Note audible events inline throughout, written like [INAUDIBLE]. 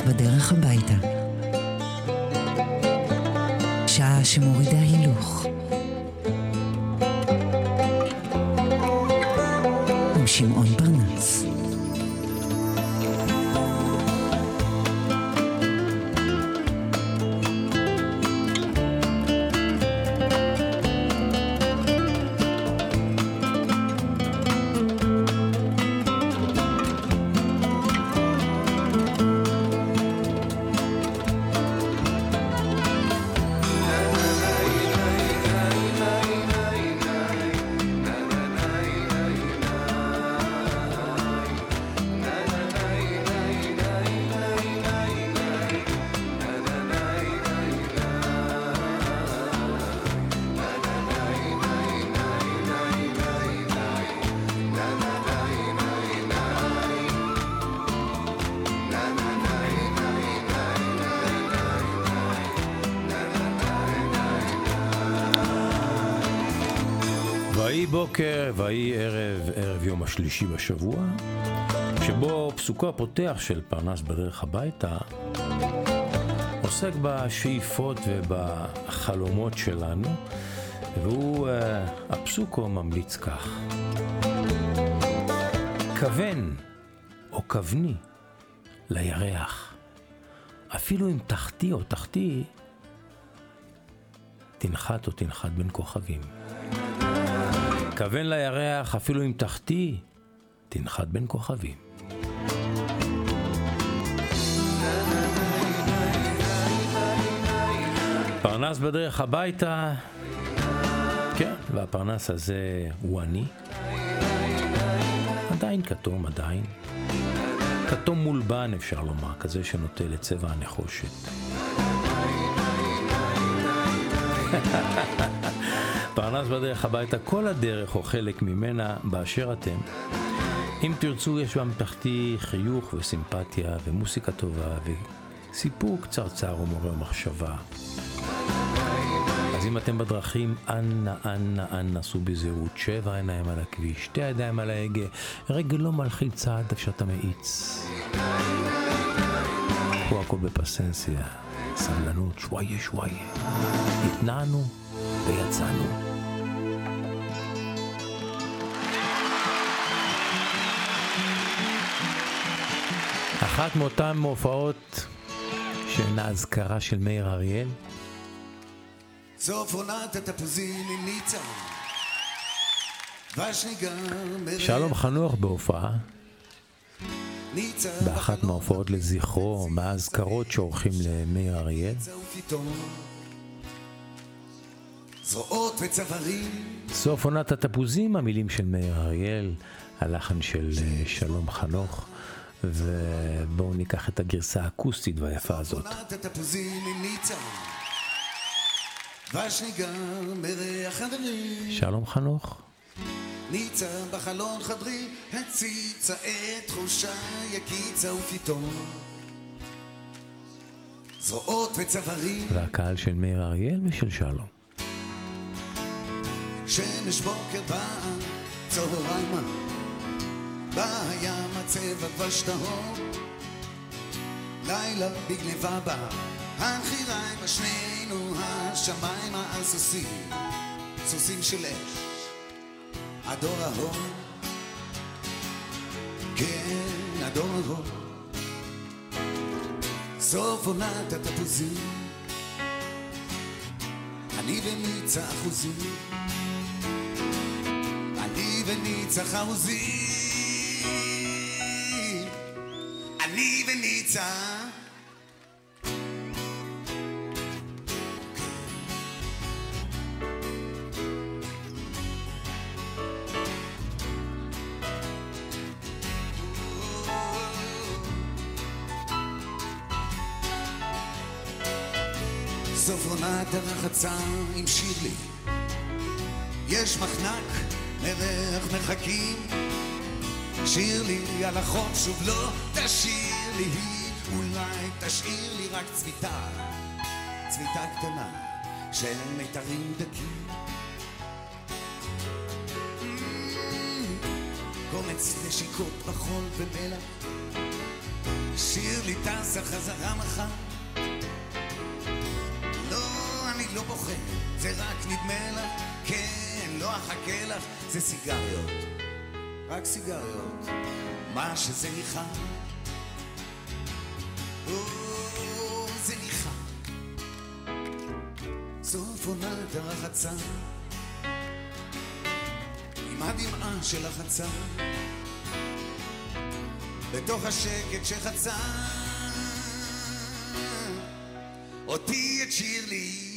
בדרך הביתה. שעה שמורידה בשבוע, שבו פסוקו הפותח של פרנס בדרך הביתה עוסק בשאיפות ובחלומות שלנו, והוא, uh, הפסוקו ממליץ כך: כוון או כווני לירח, אפילו אם תחתי או תחתי, תנחת או תנחת בין כוכבים. כוון לירח, אפילו אם תחתי, תנחת בין כוכבים. פרנס בדרך הביתה, כן, והפרנס הזה הוא אני. עדיין כתום, עדיין. כתום מולבן אפשר לומר, כזה שנוטה לצבע הנחושת. [LAUGHS] פרנס בדרך הביתה, כל הדרך או חלק ממנה באשר אתם. אם תרצו, יש באמתחתי חיוך וסימפתיה ומוסיקה טובה וסיפור קצרצר ומורה מחשבה. אז אם אתם בדרכים, אנא, אנא, אנא, סעו בזהירות, שבע עיניים על הכביש, שתי ידיים על ההגה, רגל לא מלחיץ איפה שאתה מאיץ. פה הכל בפסנסיה, סבלנות, שוויה שוויה. התנענו ויצאנו. אחת מאותן הופעות שהן האזכרה של מאיר אריאל. סוף עונת התפוזים עם ניצה. שלום חנוך בהופעה, באחת מההופעות לזכרו, מהאזכרות שעורכים למאיר אריאל. זרועות וצווארים סוף עונת התפוזים, המילים של מאיר אריאל, הלחן של אה, שלום חנוך, ובואו ניקח את הגרסה האקוסטית והיפה הזאת. שלום חנוך, ניצה בחלון חדרי הציצה את תחושה יקיצה ופתאום זרועות וצווארים. והקהל של מאיר אריאל ושל שלום. שמש בוקר באה, צהריימה, בים הצבע דבש טהור, לילה בגניבה באה, הנחיריימה שנינו השמיימה על סוסים, של אש, הדור ההוא, כן, הדור ההוא, סוף עונת התפוזים, אני ומיצה אחוזים. אני וניצה חרוזים אני וניצה. סוף עונת הרחצה עם שירלי יש מחנק, מרח מחכים שיר לי על החוף שוב לא תשאיר לי אולי תשאיר לי רק צביתה צביתה קטנה של מיתרים דקים. Mm, קומץ נשיקות בחול ומלח. שיר לי טסה חזרה מחר. לא, אני לא בוכה, זה רק נדמה לך, כן, לא אחכה לך, זה סיגריות, רק סיגריות, מה שזה ניחר. או, זה ניחר. סוף עונת הרחצה, עם הדמעה של החצה. בתוך השקט שחצה אותי את שירלי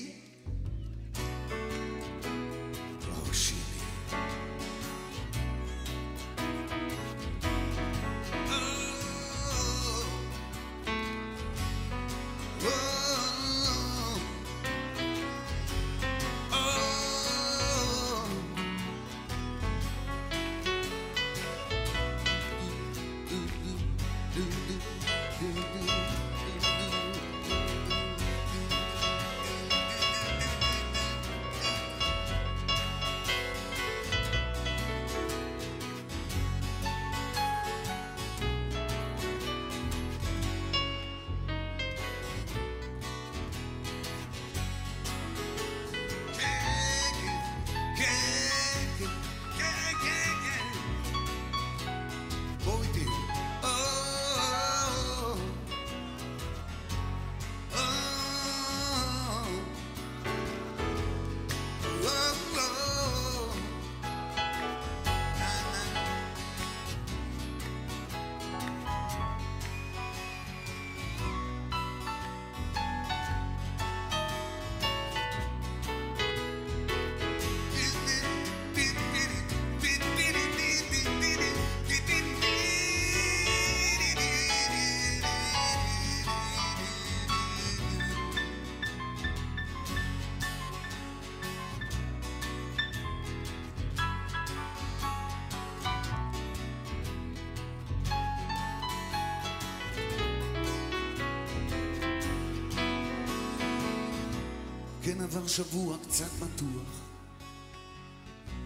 עבר שבוע קצת מתוח.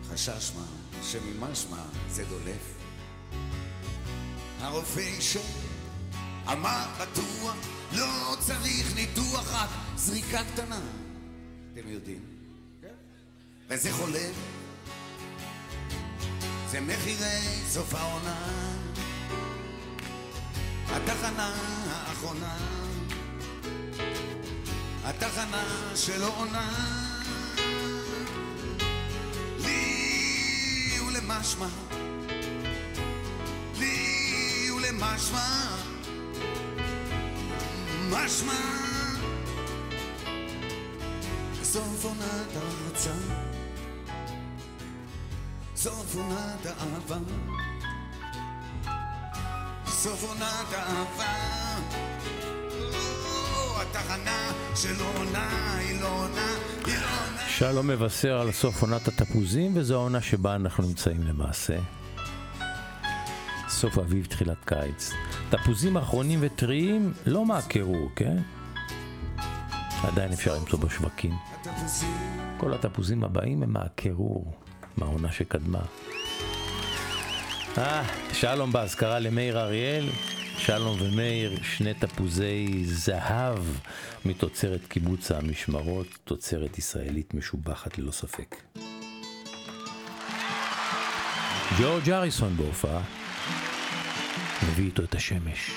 חשש מה שממשמע זה דולף. הרופא אישר אמר בטוח לא צריך ניתוח רק זריקה קטנה. אתם יודעים? וזה חולף זה מחירי סוף העונה. התחנה האחרונה התחנה שלא עונה לי ולמשמע. לי ולמשמע. משמע. סוף עונת הרצה סוף עונת האהבה. סוף עונת האהבה עונה, היא לא עונה, היא לא עונה. שלום מבשר על סוף עונת התפוזים, וזו העונה שבה אנחנו נמצאים למעשה. סוף אביב, תחילת קיץ. תפוזים אחרונים וטריים לא מעקרו, כן? עדיין אפשר למצוא בשווקים. כל התפוזים הבאים הם מעקרו מהעונה שקדמה. אה, שלום באזכרה למאיר אריאל. שלום ומאיר, שני תפוזי זהב מתוצרת קיבוץ המשמרות, תוצרת ישראלית משובחת ללא ספק. ג'ורג' אריסון בהופעה, מביא איתו את השמש.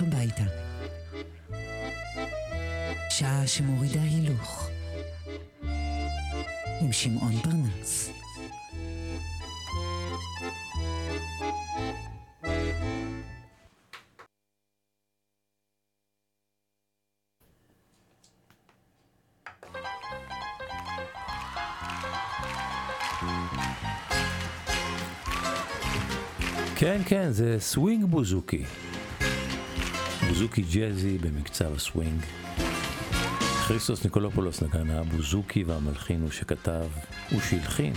בדרך הביתה. שעה שמורידה הילוך. עם שמעון פרנס. כן, כן, זה סווינג בוזוקי. בוזוקי ג'אזי במקצב הסווינג. כריסטוס ניקולופולוס נגן הבוזוקי והמלחין הוא שכתב, הוא שהלחין.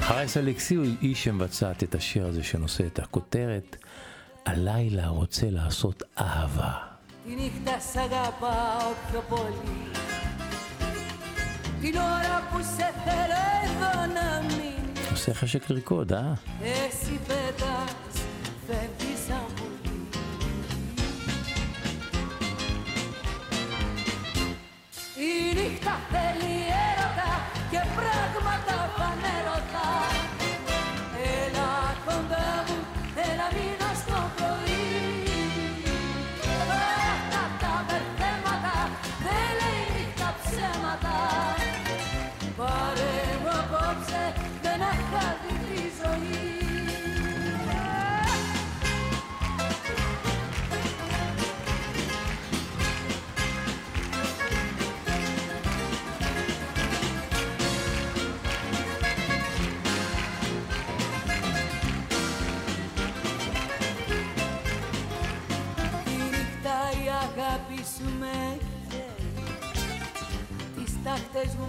חרייס אלכסי הוא איש שמבצעת את השיר הזה שנושא את הכותרת הלילה רוצה לעשות אהבה. Τη νύχτα σ' αγαπάω πιο πολύ Την ώρα που σε θέλω εδώ να μείνει עושה חשק לרקוד, אה? Εσύ Θέλει έρωτα και πράγματα φανέρωτα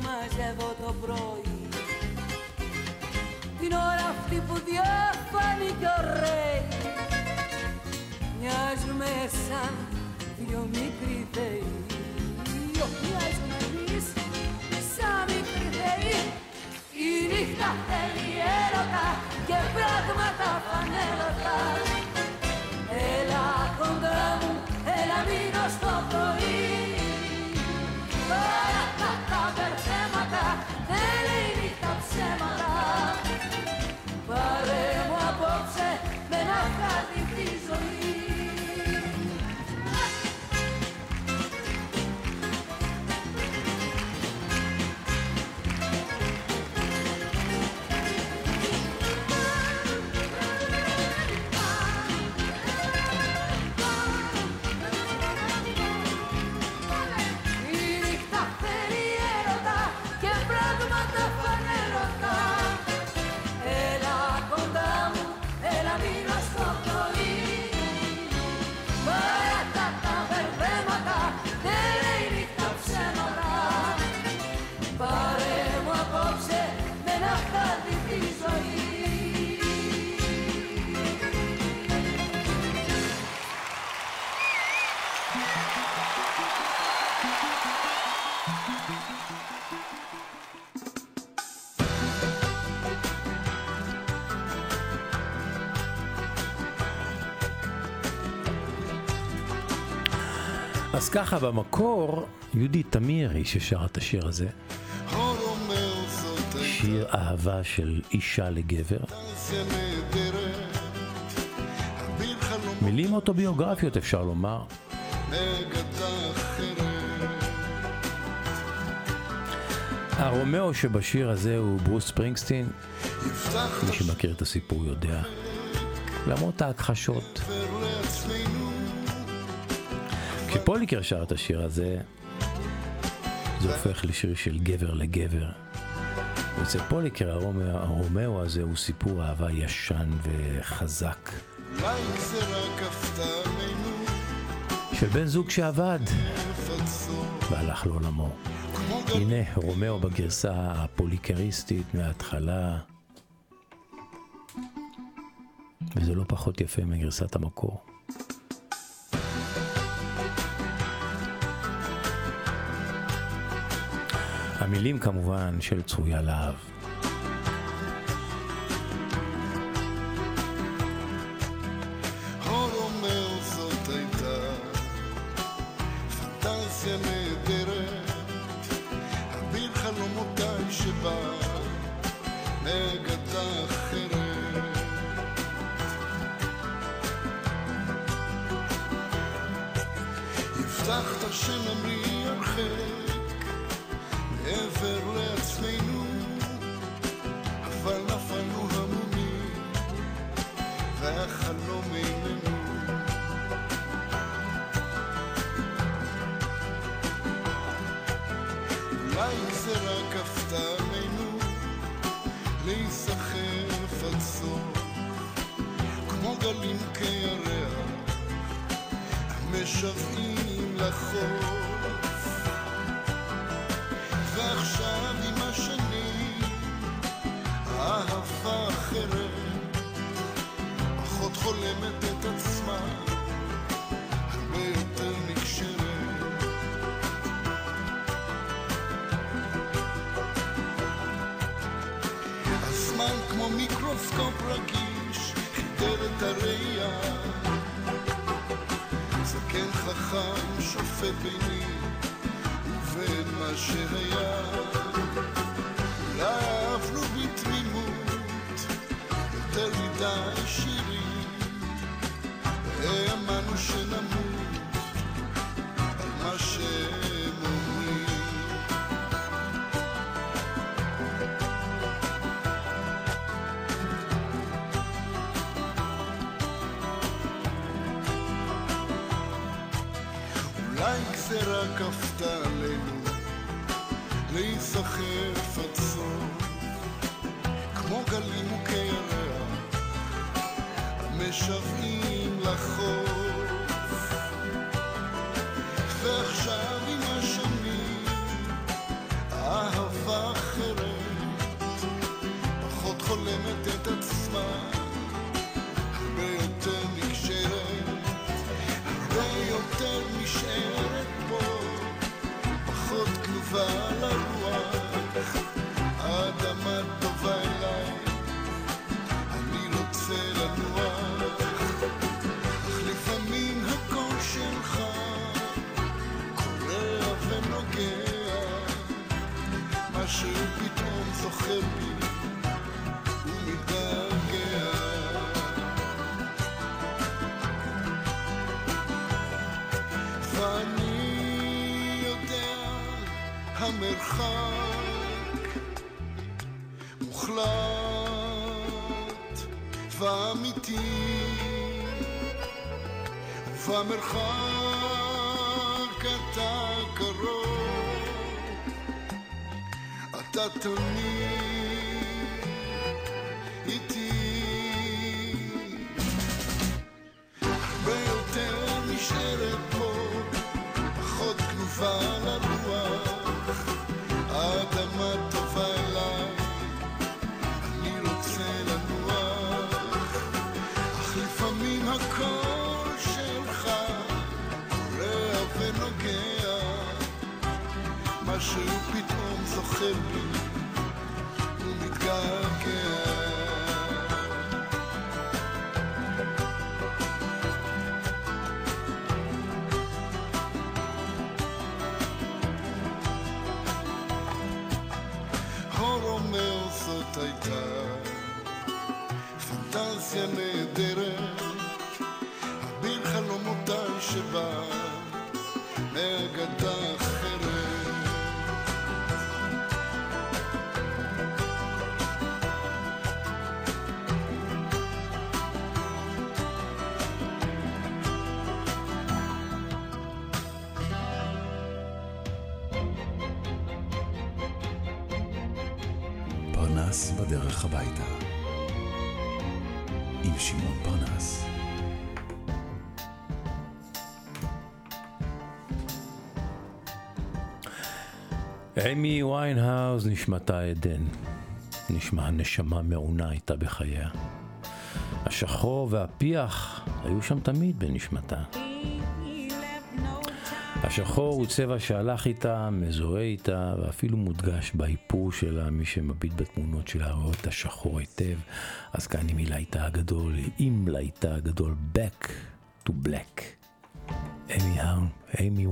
μαζεύω το πρωί. Την ώρα αυτή που διαφάνει κι ωραίοι Μοιάζουμε σαν ככה, במקור, יהודית תמיר היא ששרה את השיר הזה. שיר אהבה של אישה לגבר. מילים אוטוביוגרפיות אפשר לומר. הרומאו שבשיר הזה הוא ברוס ספרינגסטין, מי שמכיר את הסיפור יודע. למרות ההכחשות. כשפוליקר שר את השיר הזה, זה הופך לשיר של גבר לגבר. אצל פוליקר הרומא- הרומאו הזה הוא סיפור אהבה ישן וחזק. של בן זוג שאבד והלך לעולמו. הנה רומאו בגרסה הפוליקריסטית מההתחלה, וזה לא פחות יפה מגרסת המקור. המילים כמובן של צרויה להב. מיקרוסקופ רגיש את הראייה זקן חכם שופט ביני ובין מה שהיה משהו פתאום זוכר בי ומתגעגע. ואני יודע המרחק מוחלט ואמיתי ובמרחק אתה תמיד איתי הרבה יותר נשארת פה, פחות תנובה לרוח. האדמה טובה אליי, אני רוצה לנוח. אך לפעמים הקול שלך קורע ונוגע, מישהו פתאום זוכר בי ומתגעגע. רומאו זאת הייתה פנטזיה נהדרת, אביר חלומותיי שבא מאגדה פרנס בדרך הביתה. עם שמעון פרנס. אמי ויינהאוז נשמתה עדן. נשמע הנשמה מעונה הייתה בחייה. השחור והפיח היו שם תמיד בנשמתה. השחור הוא צבע שהלך איתה, מזוהה איתה, ואפילו מודגש באיפור שלה, מי שמביט בתמונות שלה רואה את השחור היטב. אז כאן עם הלהיטה הגדול, עם להיטה הגדול, Back to Black. אמי, אמי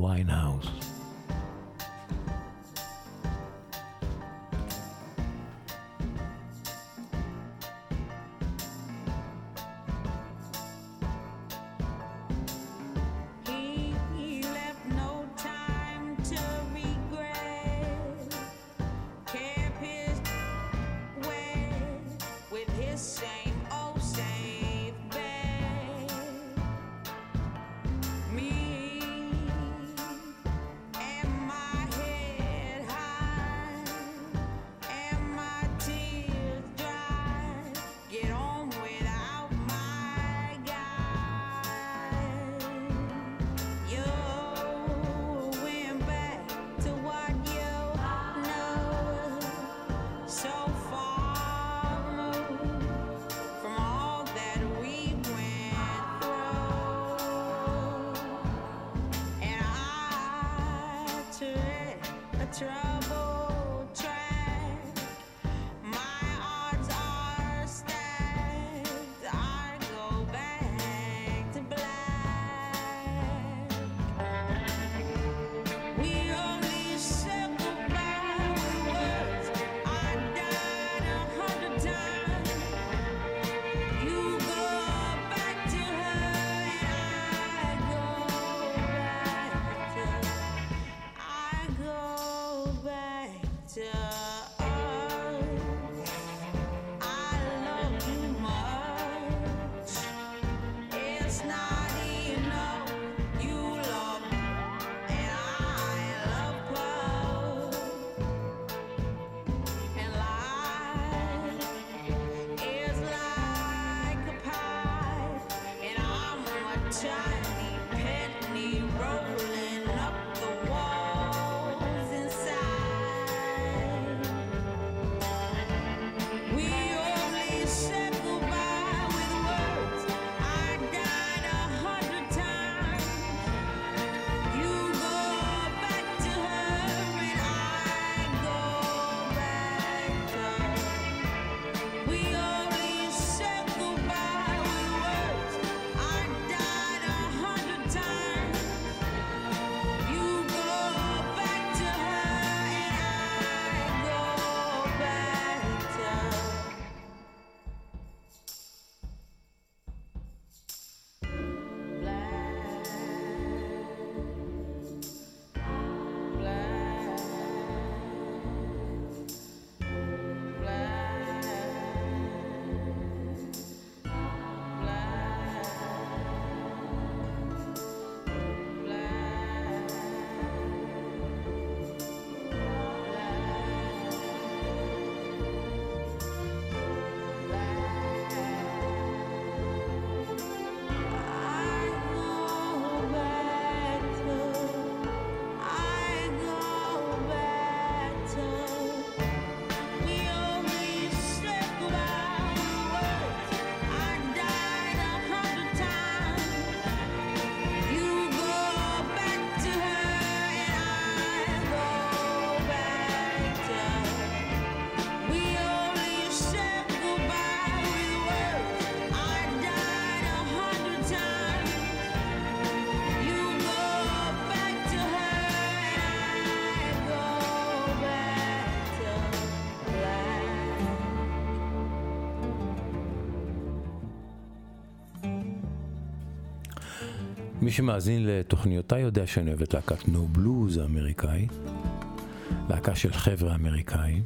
מי שמאזין לתוכניותיי יודע שאני אוהב את להקת נו בלוז האמריקאי, להקה של חבר'ה אמריקאים,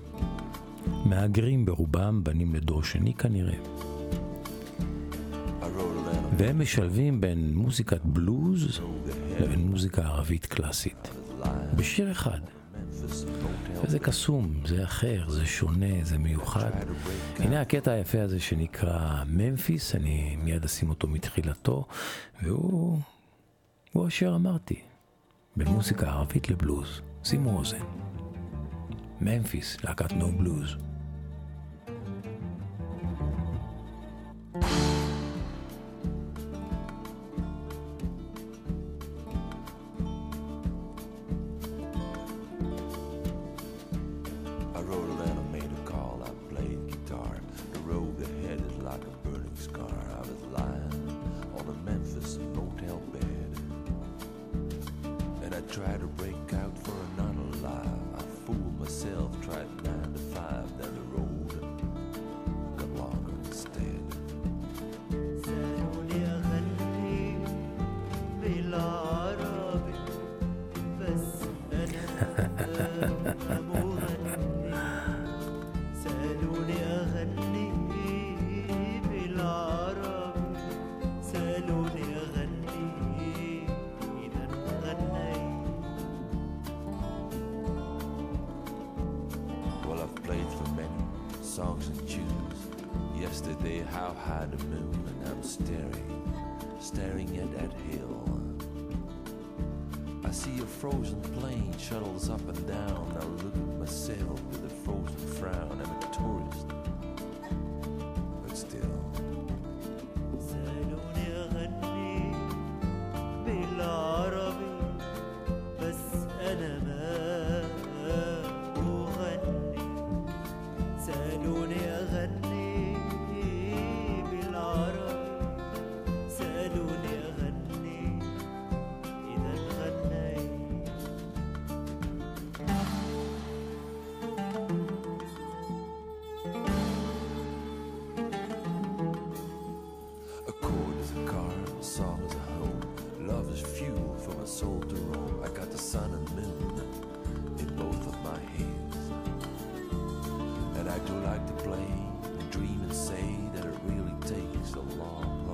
מהגרים ברובם, בנים לדור שני כנראה. והם משלבים בין מוזיקת בלוז לבין מוזיקה ערבית קלאסית. בשיר אחד. וזה קסום, זה אחר, זה שונה, זה מיוחד. הנה הקטע היפה הזה שנקרא ממפיס, אני מיד אשים אותו מתחילתו, והוא הוא אשר אמרתי, במוזיקה ערבית לבלוז, שימו אוזן. ממפיס, להקת נו בלוז. high the moon and I'm staring, staring at that hill. I see a frozen plane shuttles up and down. I look at myself as fuel for my soul to roam. I got the sun and moon in both of my hands. And I do like to play, dream and say that it really takes a long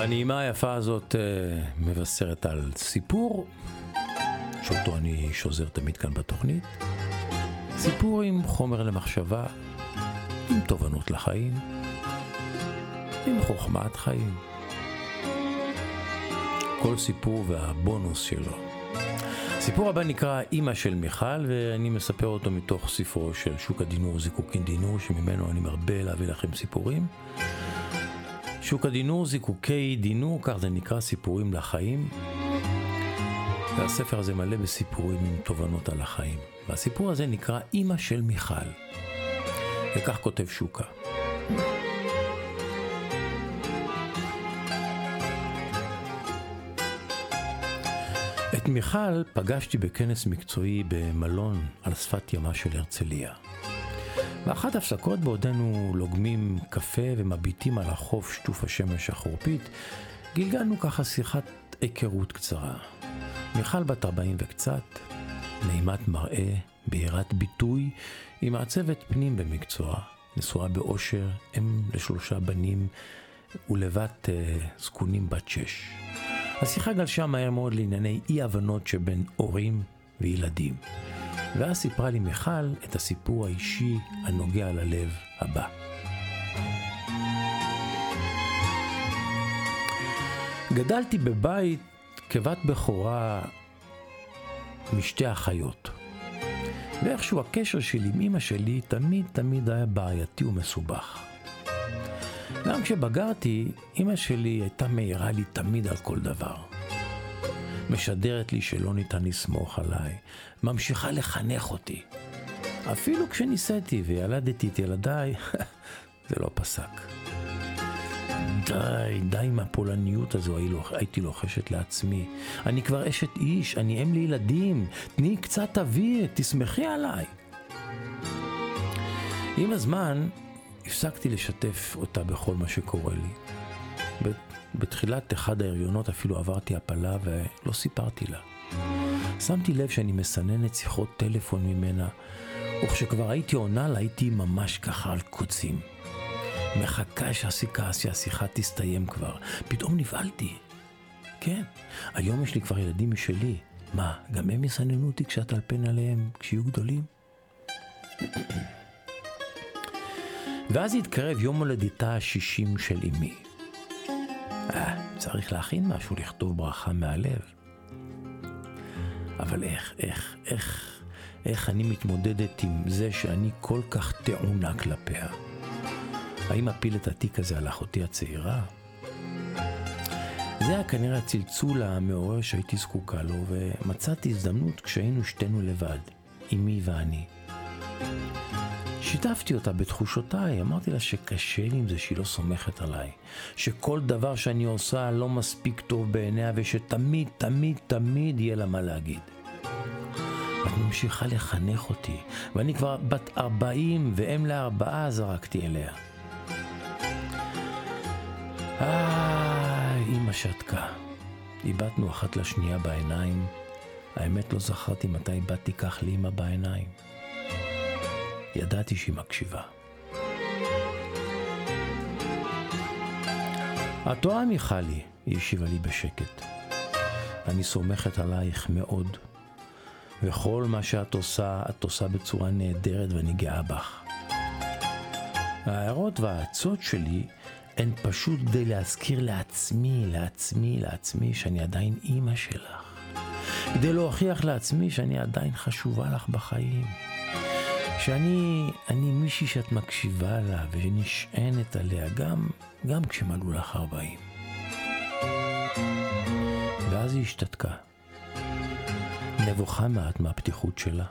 והנעימה היפה הזאת אה, מבשרת על סיפור, שאותו אני שוזר תמיד כאן בתוכנית. סיפור עם חומר למחשבה, עם תובנות לחיים, עם חוכמת חיים. כל סיפור והבונוס שלו. הסיפור הבא נקרא אימא של מיכל, ואני מספר אותו מתוך ספרו של שוק הדינור זיקוקין דינור, שממנו אני מרבה להביא לכם סיפורים. שוק הדינור זיקוקי דינור, כך זה נקרא סיפורים לחיים. והספר הזה מלא בסיפורים עם תובנות על החיים. והסיפור הזה נקרא אימא של מיכל. וכך כותב שוקה. את מיכל פגשתי בכנס מקצועי במלון על שפת ימה של הרצליה. באחת הפסקות בעודנו לוגמים קפה ומביטים על החוף שטוף השמש החורפית, גלגלנו ככה שיחת היכרות קצרה. מיכל בת 40 וקצת, נעימת מראה, בהירת ביטוי, היא מעצבת פנים במקצוע, נשואה באושר, אם לשלושה בנים ולבת אה, זקונים בת שש. השיחה גלשה מהר מאוד לענייני אי הבנות שבין הורים וילדים. ואז סיפרה לי מיכל את הסיפור האישי הנוגע ללב הבא. גדלתי בבית כבת בכורה משתי אחיות. ואיכשהו הקשר שלי עם אמא שלי תמיד תמיד היה בעייתי ומסובך. גם כשבגרתי, אמא שלי הייתה מעירה לי תמיד על כל דבר. משדרת לי שלא ניתן לסמוך עליי, ממשיכה לחנך אותי. אפילו כשנישאתי וילדתי את ילדיי, [LAUGHS] זה לא פסק. די, די עם הפולניות הזו הייתי לוחשת לעצמי. אני כבר אשת איש, אני אם לילדים, תני קצת אוויר, תסמכי עליי. עם הזמן הפסקתי לשתף אותה בכל מה שקורה לי. בתחילת אחד ההריונות אפילו עברתי הפלה ולא סיפרתי לה. שמתי לב שאני מסננת שיחות טלפון ממנה, וכשכבר הייתי עונה לה הייתי ממש ככה על קוצים. מחכה שהשיחה, שהשיחה תסתיים כבר. פתאום נבהלתי. כן, היום יש לי כבר ילדים משלי. מה, גם הם יסננו אותי כשאטלפן עליהם כשיהיו גדולים? [CLEARS THROAT] ואז התקרב יום הולדתה השישים של אמי. צריך להכין משהו, לכתוב ברכה מהלב. אבל איך, איך, איך, איך אני מתמודדת עם זה שאני כל כך טעונה כלפיה? האם אפיל את התיק הזה על אחותי הצעירה? זה היה כנראה הצלצול המעורר שהייתי זקוקה לו, ומצאתי הזדמנות כשהיינו שתינו לבד, אמי ואני. שיתפתי אותה בתחושותיי, אמרתי לה שקשה לי עם זה שהיא לא סומכת עליי, שכל דבר שאני עושה לא מספיק טוב בעיניה ושתמיד, תמיד, תמיד יהיה לה מה להגיד. את ממשיכה לחנך אותי, ואני כבר בת ארבעים ואם לארבעה זרקתי אליה. איי, אמא שתקה. איבדנו אחת לשנייה בעיניים. האמת לא זכרתי מתי איבדתי כך לאמא בעיניים. ידעתי שהיא מקשיבה. את טועה מיכלי, היא השיבה לי בשקט. אני סומכת עלייך מאוד, וכל מה שאת עושה, את עושה בצורה נהדרת ואני גאה בך. ההערות והעצות שלי הן פשוט כדי להזכיר לעצמי, לעצמי, לעצמי, שאני עדיין אימא שלך. כדי להוכיח לעצמי שאני עדיין חשובה לך בחיים. שאני אני מישהי שאת מקשיבה לה ונשענת עליה גם, גם כשמלאו לך ארבעים. ואז היא השתתקה. נבוכה מעט מהפתיחות שלה.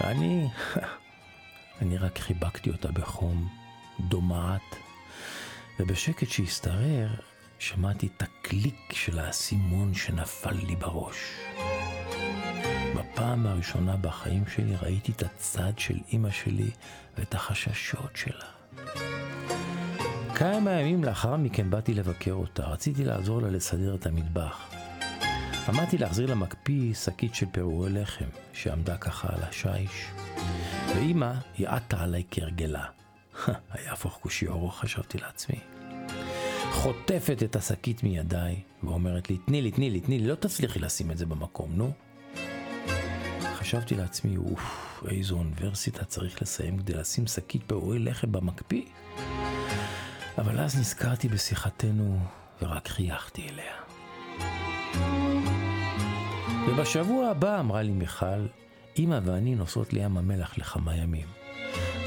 ואני, [LAUGHS] אני רק חיבקתי אותה בחום, דומעת, ובשקט שהשתרר, שמעתי את הקליק של האסימון שנפל לי בראש. בפעם הראשונה בחיים שלי ראיתי את הצד של אימא שלי ואת החששות שלה. כמה ימים לאחר מכן באתי לבקר אותה, רציתי לעזור לה לסדר את המטבח. עמדתי להחזיר למקפיא שקית של פירורי לחם, שעמדה ככה על השיש, ואימא היא עטה עליי כהרגלה. [LAUGHS] היה הפוך כושי אורו, חשבתי לעצמי. חוטפת את השקית מידיי ואומרת לי, תני לי, תני לי, תני לי, לא תצליחי לשים את זה במקום, נו. חשבתי לעצמי, אוף, איזו אוניברסיטה צריך לסיים כדי לשים שקית פעורי לחם במקפיא. אבל אז נזכרתי בשיחתנו ורק חייכתי אליה. ובשבוע הבא, אמרה לי מיכל, אמא ואני נוסעות לים המלח לכמה ימים.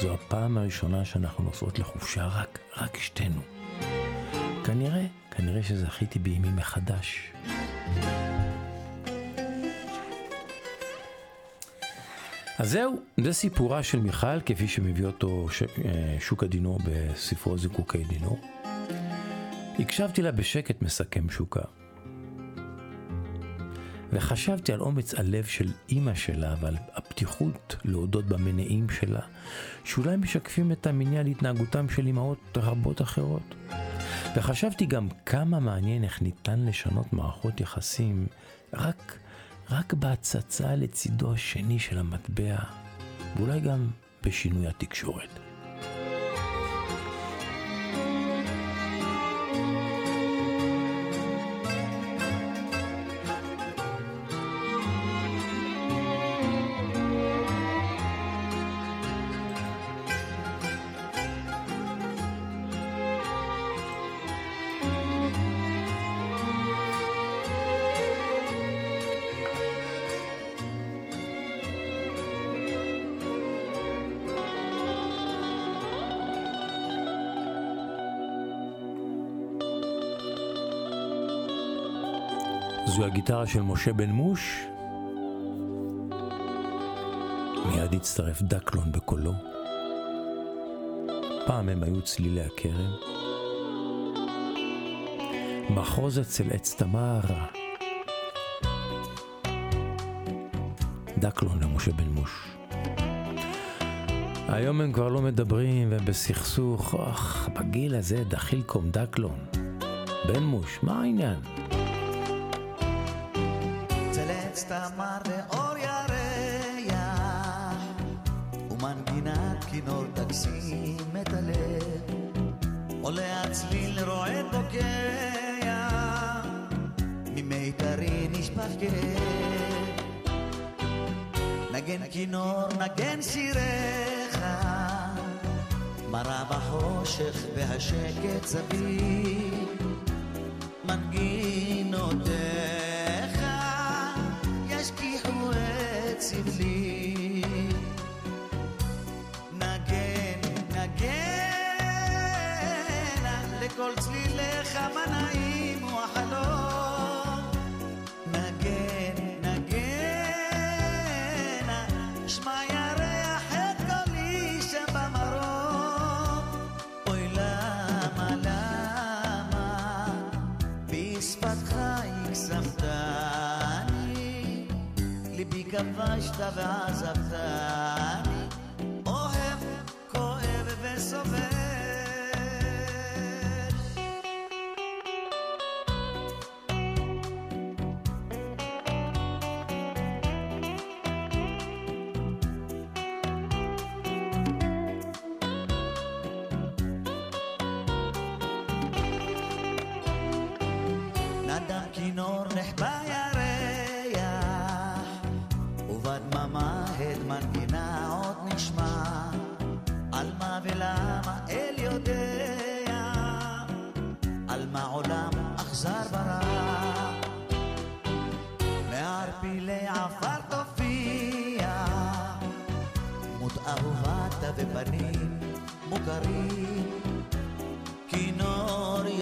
זו הפעם הראשונה שאנחנו נוסעות לחופשה רק, רק שתינו. כנראה, כנראה שזכיתי באמי מחדש. אז זהו, זה סיפורה של מיכל, כפי שמביא אותו ש... אה, שוק הדינור בספרו זיקוקי דינור. הקשבתי לה בשקט מסכם שוקה. וחשבתי על אומץ הלב של אימא שלה ועל הפתיחות להודות במניעים שלה, שאולי משקפים את המניע להתנהגותם של אימהות רבות אחרות. וחשבתי גם כמה מעניין איך ניתן לשנות מערכות יחסים רק, רק בהצצה לצידו השני של המטבע, ואולי גם בשינוי התקשורת. הגיטרה של משה בן מוש. מיד הצטרף דקלון בקולו. פעם הם היו צלילי הכרם. מחוז אצל עץ תמר. דקלון למשה בן מוש. היום הם כבר לא מדברים והם בסכסוך, אך, בגיל הזה דחילקום דקלון. בן מוש, מה העניין? עולה הצליל רועד בוקע ממיתרי כאב נגן כינור נגן שיריך מרה בחושך והשקט סביב. מנגינותיך צליליך מה נעים הוא החלום. נגן, נגן שמע ירח את קולי שם במרום אוי למה, למה? בשפתך הקסמתני ליבי כבשת ועזבתני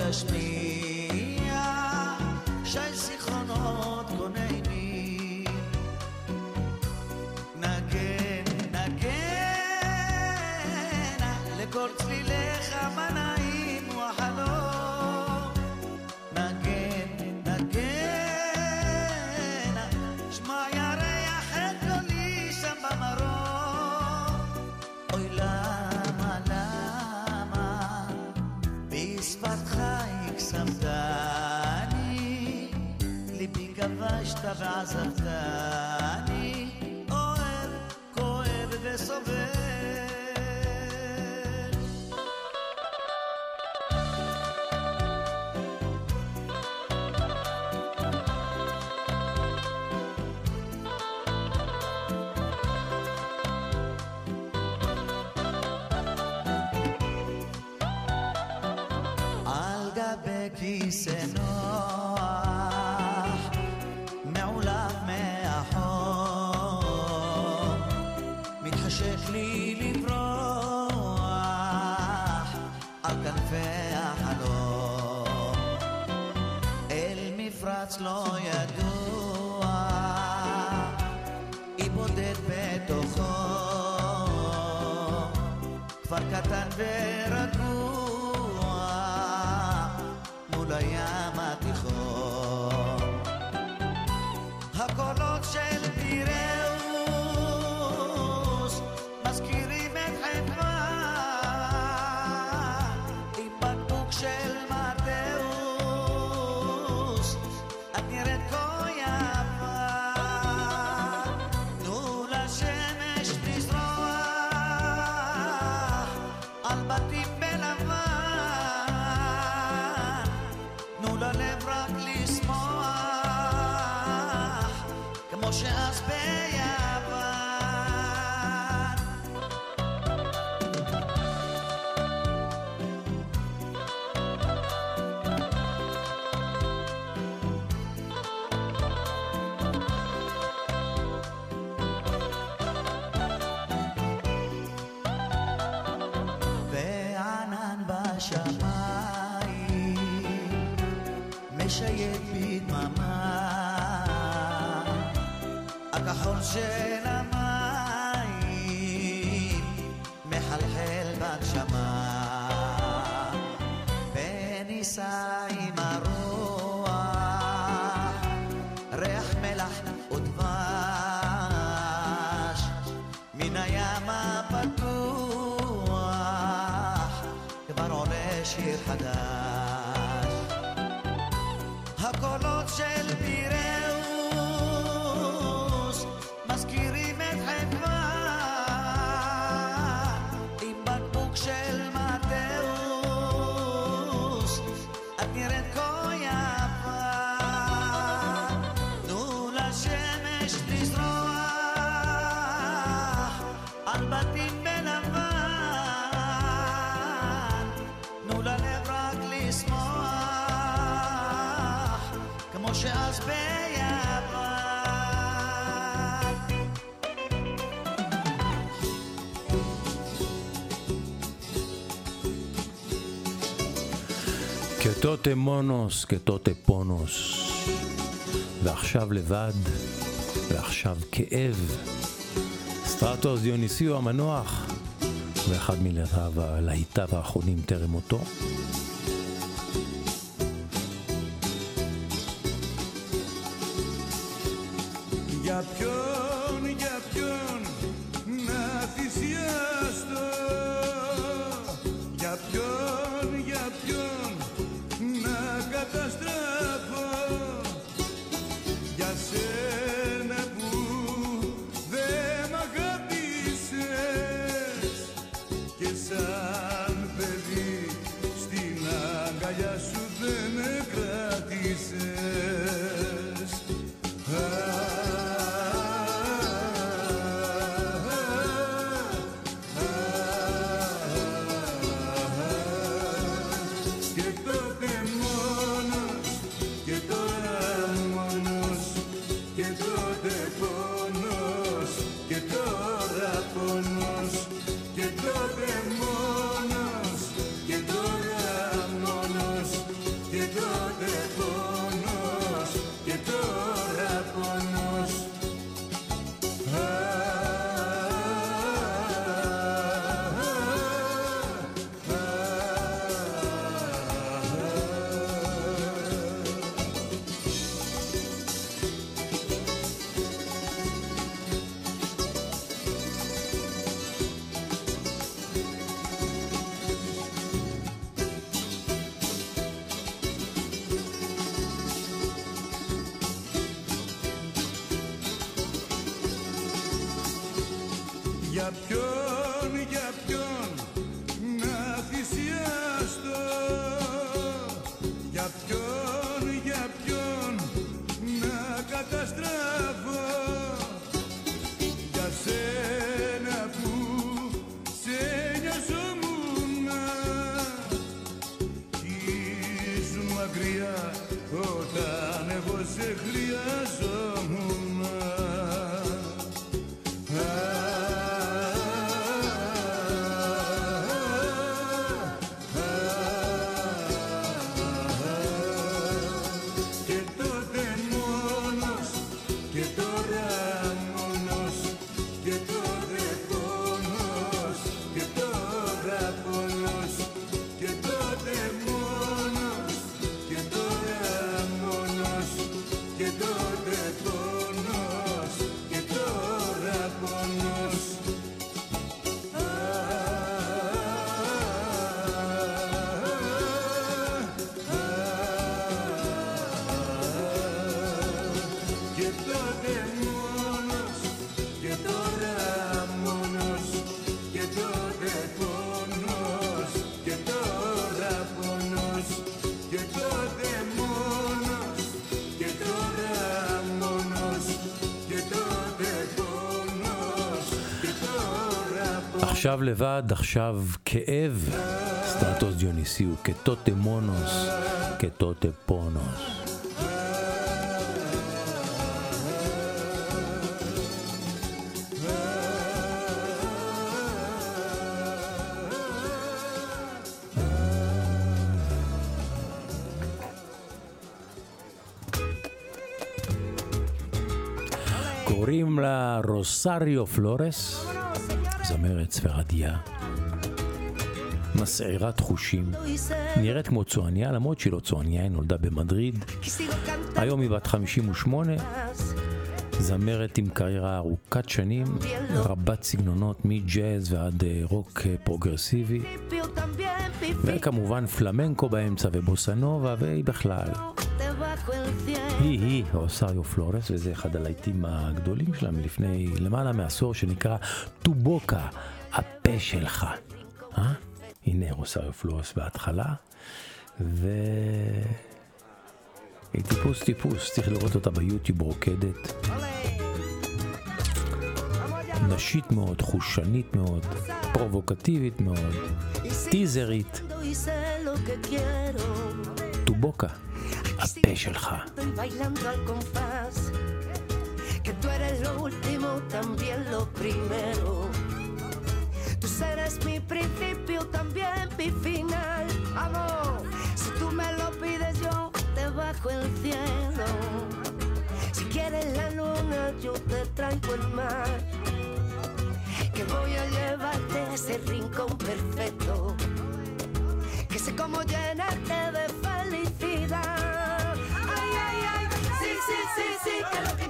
כינור ישמיע בכיס נוח, מעולב מהחור, מתחשק לי לברוח על כנפי החלום, אל מפרץ לא ידוע, היא בודד בתוכו, כפר קטן ו... השמיים, משייט בדממה, הכחול של... حدا Και מונוס, μόνος פונוס, ועכשיו לבד ועכשיו כאב. סטרטוס דיוניסיו המנוח ואחד מלהיטיו האחרונים טרם מותו. עכשיו לבד, עכשיו כאב, סטטוס דיוניסיו, כתוטה מונוס, כתוטה פונוס. קוראים לה רוסריו פלורס, זמרת ספרדיה, מסעירת חושים, נראית כמו צועניה, למרות שהיא לא צועניה, היא נולדה במדריד. היום היא בת 58, זמרת עם קריירה ארוכת שנים, רבת סגנונות מג'אז ועד אה, רוק אה, פרוגרסיבי, וכמובן פלמנקו באמצע ובוסנובה, והיא בכלל. היא היא רוסריו פלורס, וזה אחד הלהיטים הגדולים שלה מלפני למעלה מעשור, שנקרא טובוקה, הפה שלך. אה? הנה רוסריו פלורס בהתחלה, ו... היא טיפוס טיפוס, צריך לראות אותה ביוטיוב רוקדת. נשית מאוד, חושנית מאוד, פרובוקטיבית מאוד, טיזרית, טובוקה, Estoy bailando al compás. Que tú eres lo último, también lo primero. Tú serás mi principio, también mi final. Amor, si tú me lo pides, yo te bajo el cielo. Si quieres la luna, yo te traigo el mar. Look at, look.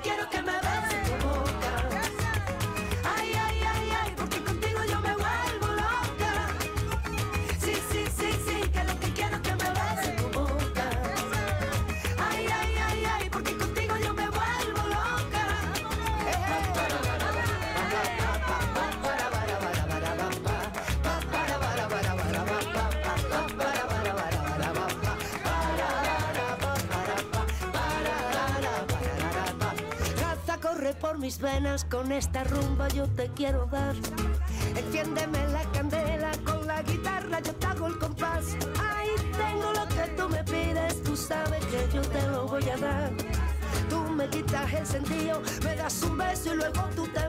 Por mis venas, con esta rumba yo te quiero dar. Enciéndeme la candela, con la guitarra yo te hago el compás. Ahí tengo lo que tú me pides, tú sabes que yo te lo voy a dar. Tú me quitas el sentido, me das un beso y luego tú te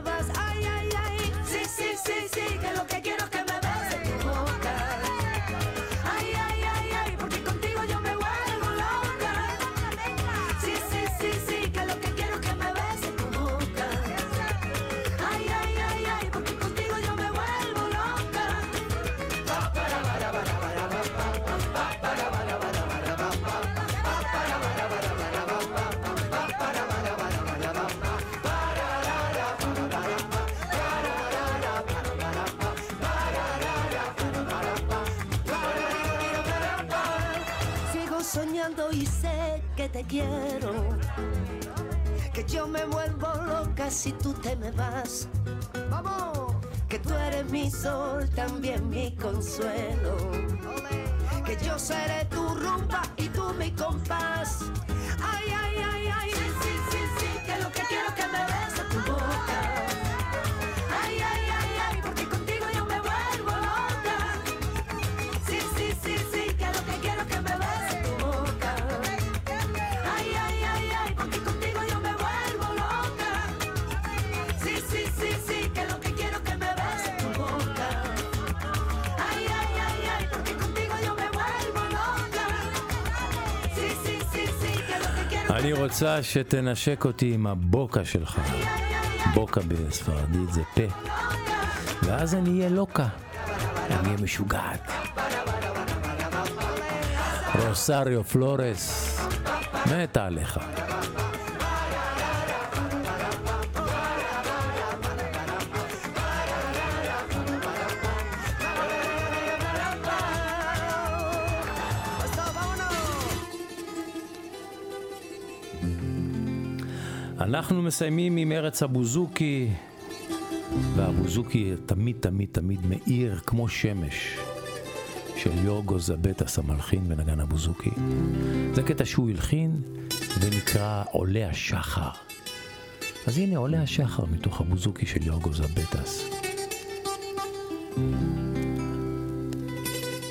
soñando y sé que te quiero. Que yo me vuelvo loca si tú te me vas. Vamos, que tú eres mi sol, también mi consuelo. Que yo seré tu rumba y tú mi compás. Ay, ay, ay, ay. Sí, אני רוצה שתנשק אותי עם הבוקה שלך. בוקה בספרדית זה פה. ואז אני אהיה לוקה. אני אהיה משוגעת. רוסריו פלורס, מתה עליך. אנחנו מסיימים עם ארץ הבוזוקי, והבוזוקי תמיד תמיד תמיד מאיר כמו שמש של יורגו זבטס המלחין ונגן הבוזוקי. זה קטע שהוא הלחין ונקרא עולה השחר. אז הנה עולה השחר מתוך הבוזוקי של יורגו זבטס.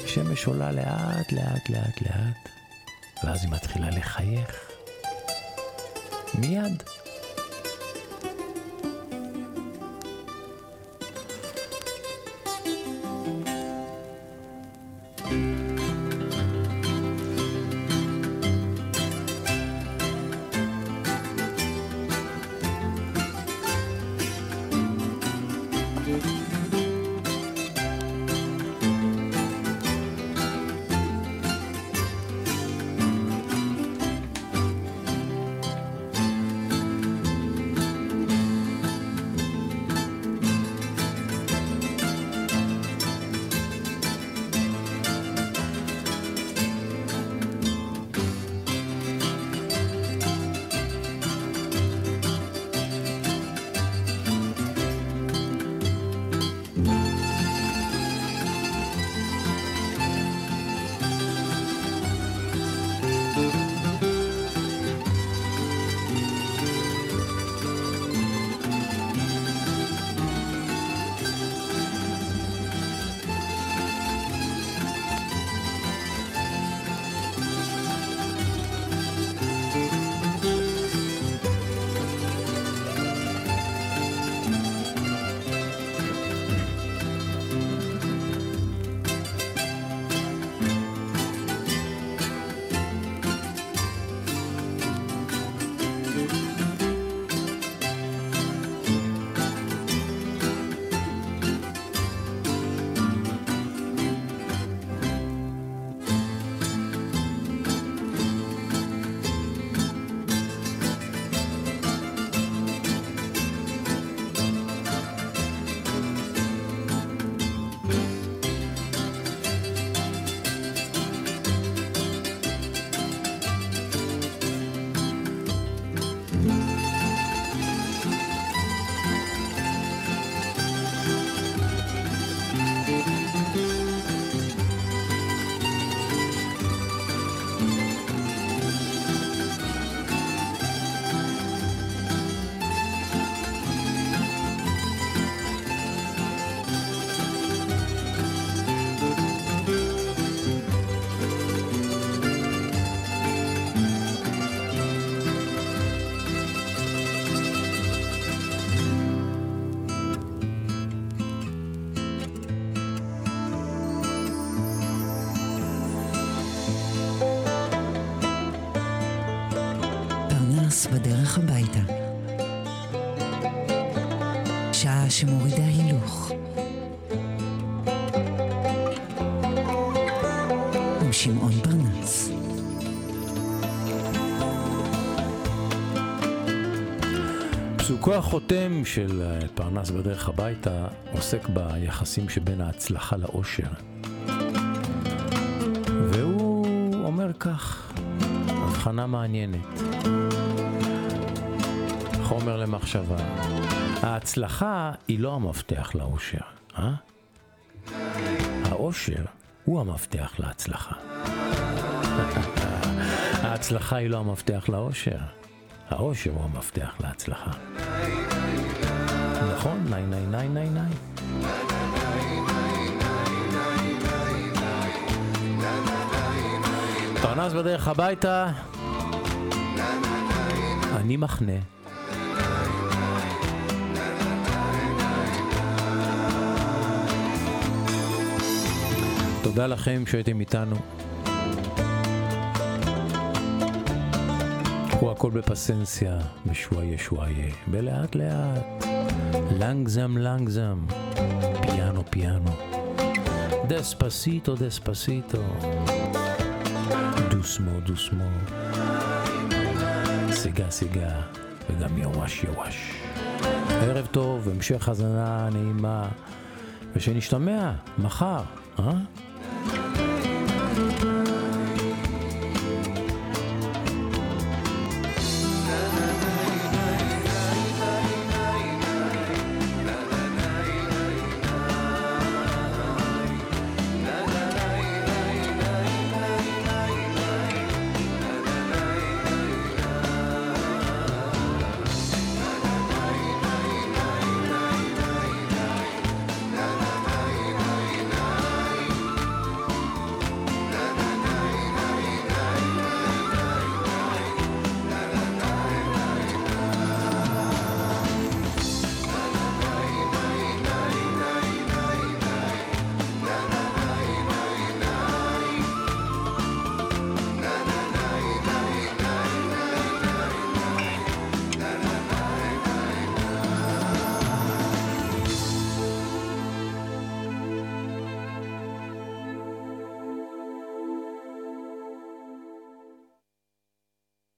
השמש עולה לאט, לאט, לאט, לאט, ואז היא מתחילה לחייך. מיד. שמורידה הילוך. עם שמעון פרנס. פסוקו החותם של אה, פרנס בדרך הביתה עוסק ביחסים שבין ההצלחה לאושר. והוא אומר כך, הבחנה מעניינת. למחשבה. ההצלחה היא לא המפתח לאושר, אה? האושר הוא המפתח להצלחה. [LAUGHS] ההצלחה היא לא המפתח לאושר, האושר הוא המפתח להצלחה. נכון? ניי ניי ניי ניי ניי. פרנס בדרך הביתה, אני מחנה. תודה לכם שהייתם איתנו. קחו הכל בפסנסיה, בשוואיה שוואיה, בלאט לאט, לנגזם לנגזם, פיאנו פיאנו, דספסיטו דספסיטו, דוסמו דוסמו, סיגה סיגה, וגם יווש יווש. ערב טוב, המשך האזנה נעימה, ושנשתמע מחר, אה?